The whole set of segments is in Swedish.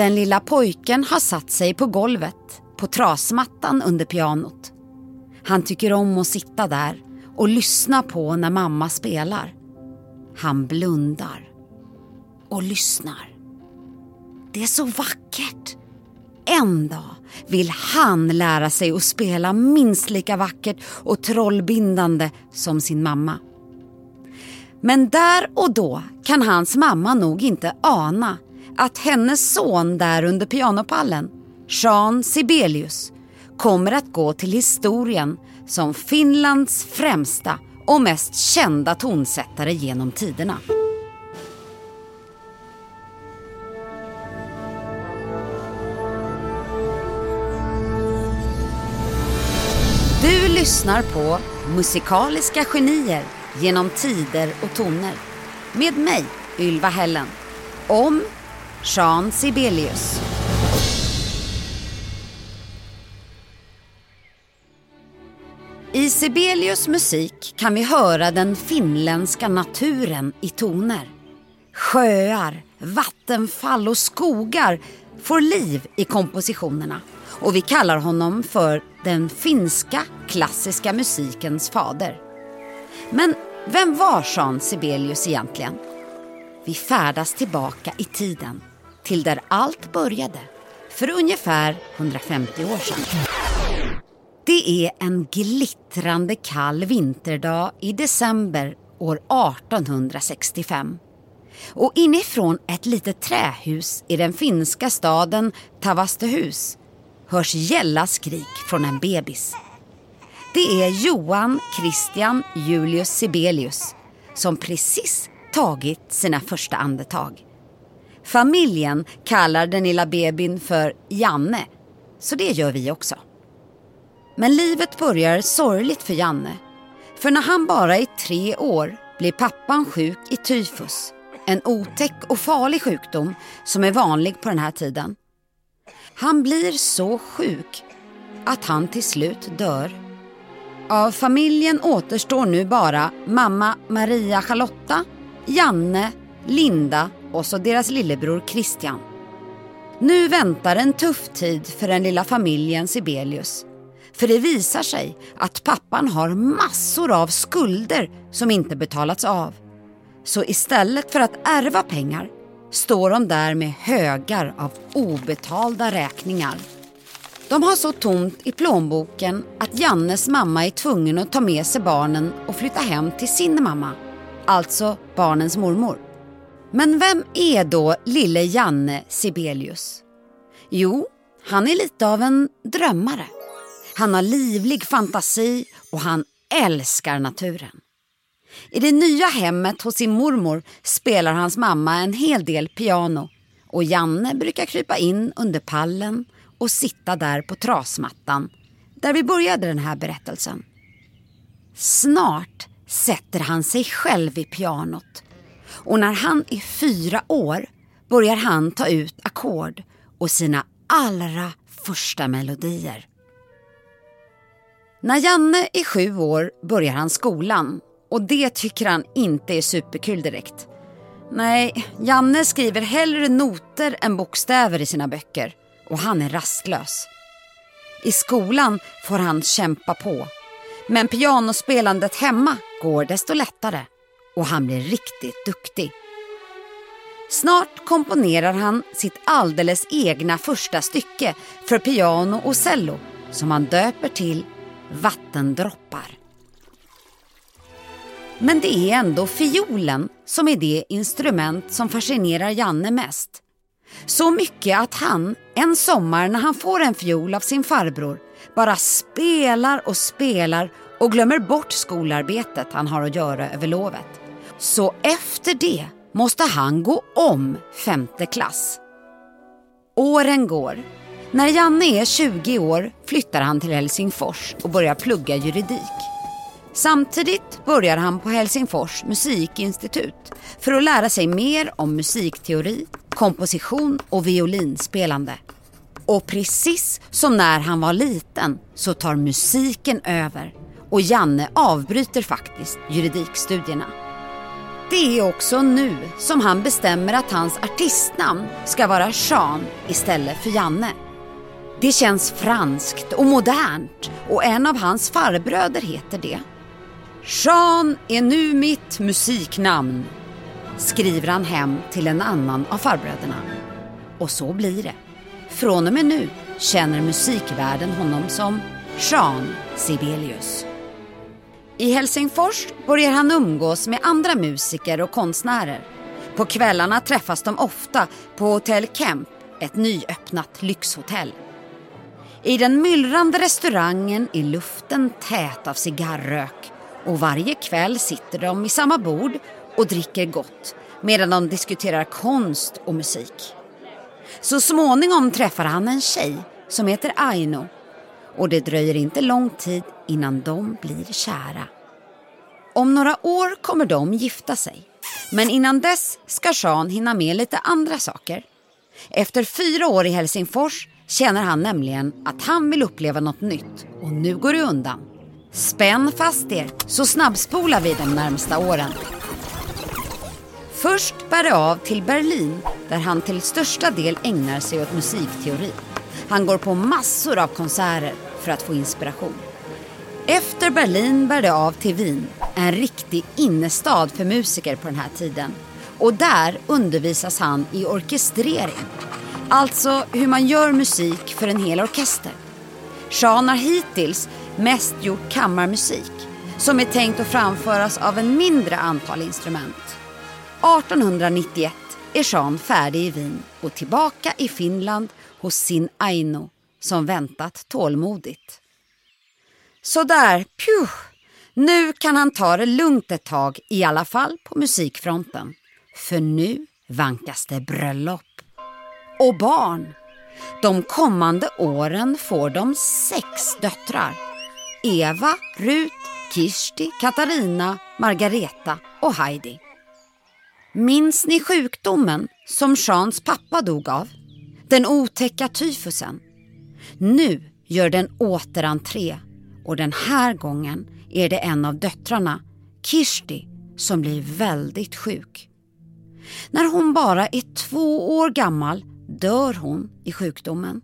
Den lilla pojken har satt sig på golvet, på trasmattan under pianot. Han tycker om att sitta där och lyssna på när mamma spelar. Han blundar och lyssnar. Det är så vackert. En dag vill han lära sig att spela minst lika vackert och trollbindande som sin mamma. Men där och då kan hans mamma nog inte ana att hennes son där under pianopallen, Jean Sibelius, kommer att gå till historien som Finlands främsta och mest kända tonsättare genom tiderna. Du lyssnar på Musikaliska genier genom tider och toner med mig, Ylva Hällen, om Jean Sibelius. I Sibelius musik kan vi höra den finländska naturen i toner. Sjöar, vattenfall och skogar får liv i kompositionerna och vi kallar honom för den finska klassiska musikens fader. Men vem var Jean Sibelius egentligen? Vi färdas tillbaka i tiden, till där allt började, för ungefär 150 år sedan. Det är en glittrande kall vinterdag i december år 1865. Och inifrån ett litet trähus i den finska staden Tavastehus hörs gälla skrik från en bebis. Det är Johan Christian Julius Sibelius som precis tagit sina första andetag. Familjen kallar den lilla bebin för Janne, så det gör vi också. Men livet börjar sorgligt för Janne. För när han bara är tre år blir pappan sjuk i tyfus. En otäck och farlig sjukdom som är vanlig på den här tiden. Han blir så sjuk att han till slut dör. Av familjen återstår nu bara mamma Maria Charlotta, Janne, Linda och så deras lillebror Christian. Nu väntar en tuff tid för den lilla familjen Sibelius. För det visar sig att pappan har massor av skulder som inte betalats av. Så istället för att ärva pengar står de där med högar av obetalda räkningar. De har så tomt i plånboken att Jannes mamma är tvungen att ta med sig barnen och flytta hem till sin mamma. Alltså barnens mormor. Men vem är då lille Janne Sibelius? Jo, han är lite av en drömmare. Han har livlig fantasi och han älskar naturen. I det nya hemmet hos sin mormor spelar hans mamma en hel del piano och Janne brukar krypa in under pallen och sitta där på trasmattan där vi började den här berättelsen. Snart sätter han sig själv vid pianot och när han är fyra år börjar han ta ut ackord och sina allra första melodier. När Janne är sju år börjar han skolan och det tycker han inte är superkul direkt. Nej, Janne skriver hellre noter än bokstäver i sina böcker och han är rastlös. I skolan får han kämpa på. Men pianospelandet hemma går desto lättare och han blir riktigt duktig. Snart komponerar han sitt alldeles egna första stycke för piano och cello som han döper till Vattendroppar. Men det är ändå fiolen som är det instrument som fascinerar Janne mest. Så mycket att han, en sommar när han får en fiol av sin farbror, bara spelar och spelar och glömmer bort skolarbetet han har att göra över lovet. Så efter det måste han gå om femte klass. Åren går. När Janne är 20 år flyttar han till Helsingfors och börjar plugga juridik. Samtidigt börjar han på Helsingfors musikinstitut för att lära sig mer om musikteori, komposition och violinspelande. Och precis som när han var liten så tar musiken över och Janne avbryter faktiskt juridikstudierna. Det är också nu som han bestämmer att hans artistnamn ska vara Jean istället för Janne. Det känns franskt och modernt och en av hans farbröder heter det. Jean är nu mitt musiknamn, skriver han hem till en annan av farbröderna. Och så blir det. Från och med nu känner musikvärlden honom som Jean Sibelius. I Helsingfors börjar han umgås med andra musiker och konstnärer. På kvällarna träffas de ofta på Hotell Kemp, ett nyöppnat lyxhotell. I den myllrande restaurangen är luften tät av cigarrök och varje kväll sitter de vid samma bord och dricker gott medan de diskuterar konst och musik. Så småningom träffar han en tjej som heter Aino och det dröjer inte lång tid innan de blir kära. Om några år kommer de gifta sig. Men innan dess ska Sean hinna med lite andra saker. Efter fyra år i Helsingfors känner han nämligen att han vill uppleva något nytt och nu går det undan. Spänn fast er så snabbspolar vi de närmsta åren. Först bär det av till Berlin där han till största del ägnar sig åt musikteori. Han går på massor av konserter för att få inspiration. Efter Berlin bär det av till Wien, en riktig innestad för musiker på den här tiden. Och där undervisas han i orkestrering. Alltså hur man gör musik för en hel orkester. Sean har hittills mest gjort kammarmusik som är tänkt att framföras av en mindre antal instrument. 1891 är Sean färdig i Wien och tillbaka i Finland hos sin Aino som väntat tålmodigt. Sådär, pjuh! Nu kan han ta det lugnt ett tag, i alla fall på musikfronten. För nu vankas det bröllop. Och barn. De kommande åren får de sex döttrar. Eva, Rut, Kirsti, Katarina, Margareta och Heidi. Minns ni sjukdomen som Jeans pappa dog av? Den otäcka tyfusen. Nu gör den återentré och den här gången är det en av döttrarna, Kirsti, som blir väldigt sjuk. När hon bara är två år gammal dör hon i sjukdomen.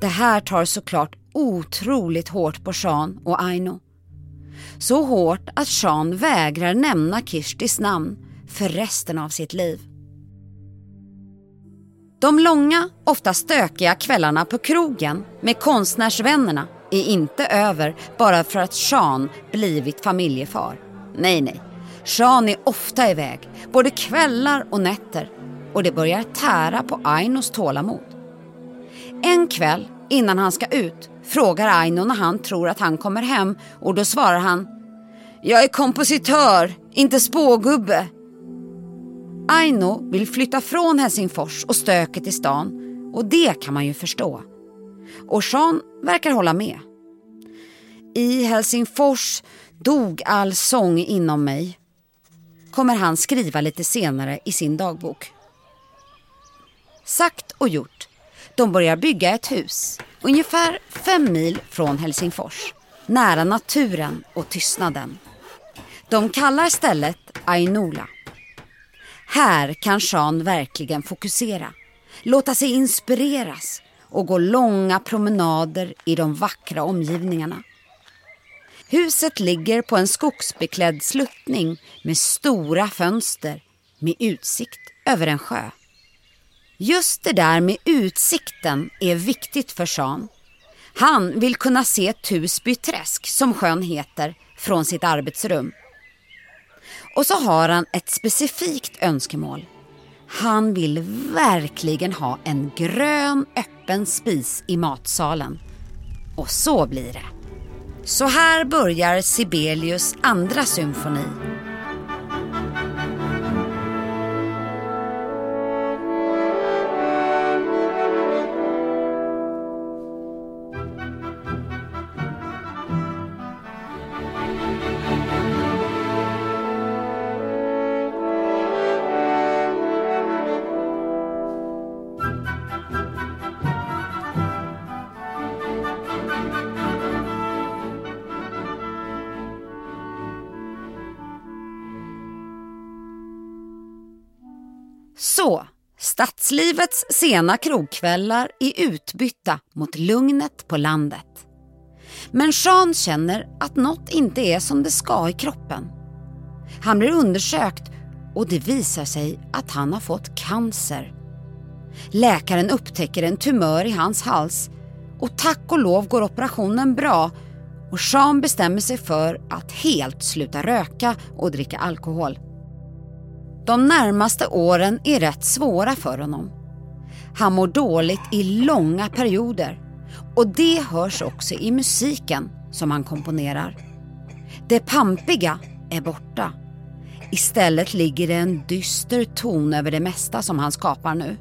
Det här tar såklart otroligt hårt på Sean och Aino. Så hårt att Sean vägrar nämna Kirstis namn för resten av sitt liv. De långa, ofta stökiga kvällarna på krogen med konstnärsvännerna är inte över bara för att Sean blivit familjefar. Nej, nej. Sean är ofta iväg, både kvällar och nätter och det börjar tära på Ainos tålamod. En kväll innan han ska ut frågar Aino när han tror att han kommer hem och då svarar han Jag är kompositör, inte spågubbe. Aino vill flytta från Helsingfors och stöket i stan och det kan man ju förstå. Och Jean verkar hålla med. I Helsingfors dog all sång inom mig, kommer han skriva lite senare i sin dagbok. Sagt och gjort. De börjar bygga ett hus ungefär fem mil från Helsingfors. Nära naturen och tystnaden. De kallar stället Ainola. Här kan Sean verkligen fokusera, låta sig inspireras och gå långa promenader i de vackra omgivningarna. Huset ligger på en skogsbeklädd sluttning med stora fönster med utsikt över en sjö. Just det där med utsikten är viktigt för Sean. Han vill kunna se Tusby träsk, som sjön heter, från sitt arbetsrum. Och så har han ett specifikt önskemål. Han vill verkligen ha en grön öppen spis i matsalen. Och så blir det. Så här börjar Sibelius andra symfoni Så, stadslivets sena krogkvällar är utbytta mot lugnet på landet. Men Sean känner att något inte är som det ska i kroppen. Han blir undersökt och det visar sig att han har fått cancer. Läkaren upptäcker en tumör i hans hals och tack och lov går operationen bra och Sean bestämmer sig för att helt sluta röka och dricka alkohol. De närmaste åren är rätt svåra för honom. Han mår dåligt i långa perioder och det hörs också i musiken som han komponerar. Det pampiga är borta. Istället ligger det en dyster ton över det mesta som han skapar nu.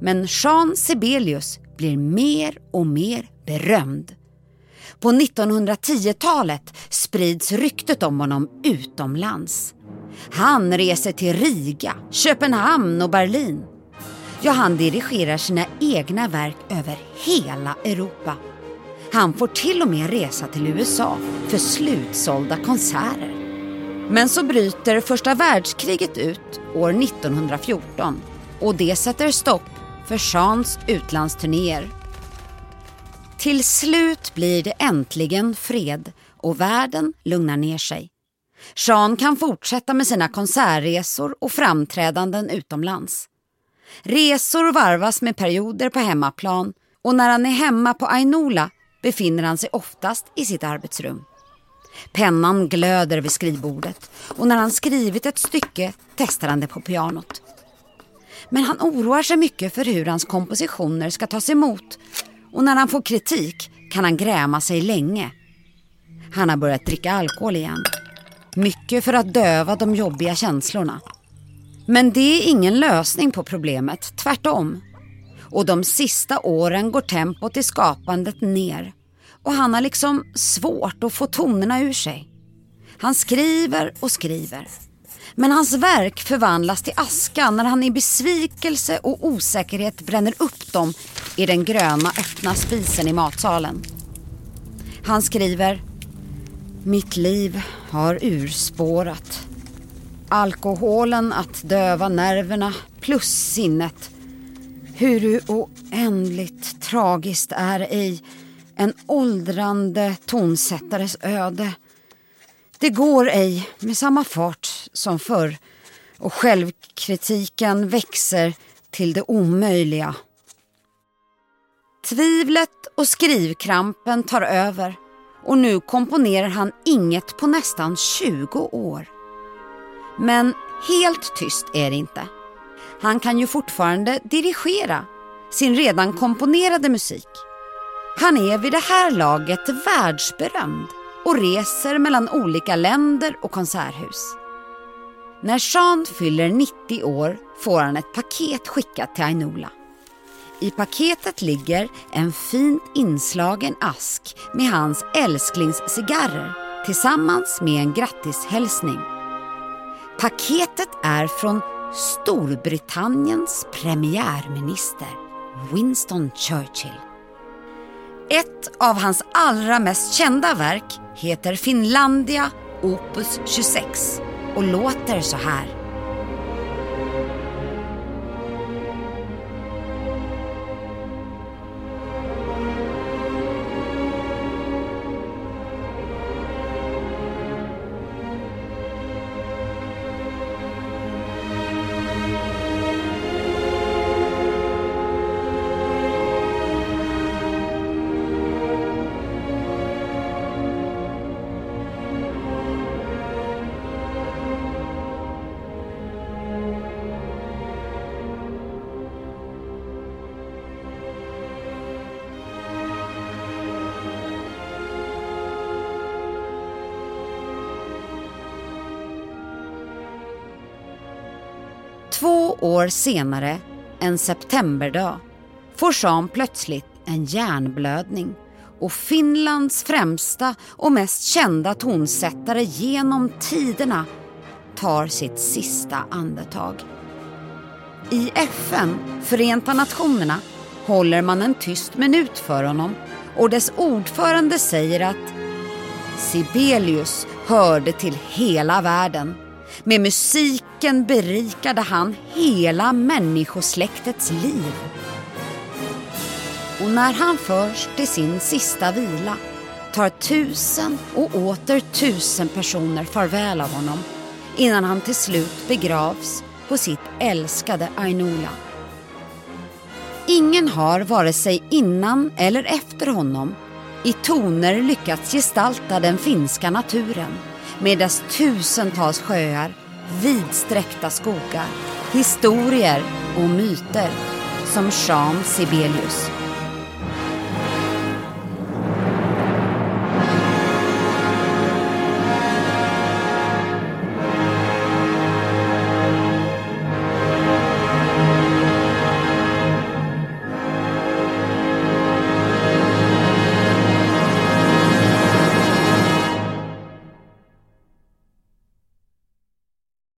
Men Jean Sibelius blir mer och mer berömd. På 1910-talet sprids ryktet om honom utomlands. Han reser till Riga, Köpenhamn och Berlin. Ja, han dirigerar sina egna verk över hela Europa. Han får till och med resa till USA för slutsålda konserter. Men så bryter första världskriget ut år 1914 och det sätter stopp för Jeans utlandsturnéer. Till slut blir det äntligen fred och världen lugnar ner sig. Jean kan fortsätta med sina konsertresor och framträdanden utomlands. Resor varvas med perioder på hemmaplan och när han är hemma på Ainola befinner han sig oftast i sitt arbetsrum. Pennan glöder vid skrivbordet och när han skrivit ett stycke testar han det på pianot. Men han oroar sig mycket för hur hans kompositioner ska tas emot och när han får kritik kan han gräma sig länge. Han har börjat dricka alkohol igen. Mycket för att döva de jobbiga känslorna. Men det är ingen lösning på problemet, tvärtom. Och de sista åren går tempot i skapandet ner. Och han har liksom svårt att få tonerna ur sig. Han skriver och skriver. Men hans verk förvandlas till aska när han i besvikelse och osäkerhet bränner upp dem i den gröna öppna spisen i matsalen. Han skriver mitt liv har urspårat. Alkoholen att döva nerverna plus sinnet. Hur oändligt tragiskt är ej en åldrande tonsättares öde. Det går ej med samma fart som förr och självkritiken växer till det omöjliga. Tvivlet och skrivkrampen tar över och nu komponerar han inget på nästan 20 år. Men helt tyst är det inte. Han kan ju fortfarande dirigera sin redan komponerade musik. Han är vid det här laget världsberömd och reser mellan olika länder och konserthus. När Sean fyller 90 år får han ett paket skickat till Ainola. I paketet ligger en fint inslagen ask med hans älsklingscigarrer tillsammans med en grattishälsning. Paketet är från Storbritanniens premiärminister Winston Churchill. Ett av hans allra mest kända verk heter Finlandia Opus 26 och låter så här. Två år senare, en septemberdag, får Jean plötsligt en hjärnblödning och Finlands främsta och mest kända tonsättare genom tiderna tar sitt sista andetag. I FN, Förenta Nationerna, håller man en tyst minut för honom och dess ordförande säger att Sibelius hörde till hela världen med musik Boken berikade han hela människosläktets liv. Och när han förs till sin sista vila tar tusen och åter tusen personer farväl av honom innan han till slut begravs på sitt älskade Ainola. Ingen har vare sig innan eller efter honom i toner lyckats gestalta den finska naturen med dess tusentals sjöar, vidsträckta skogar, historier och myter som Jean Sibelius.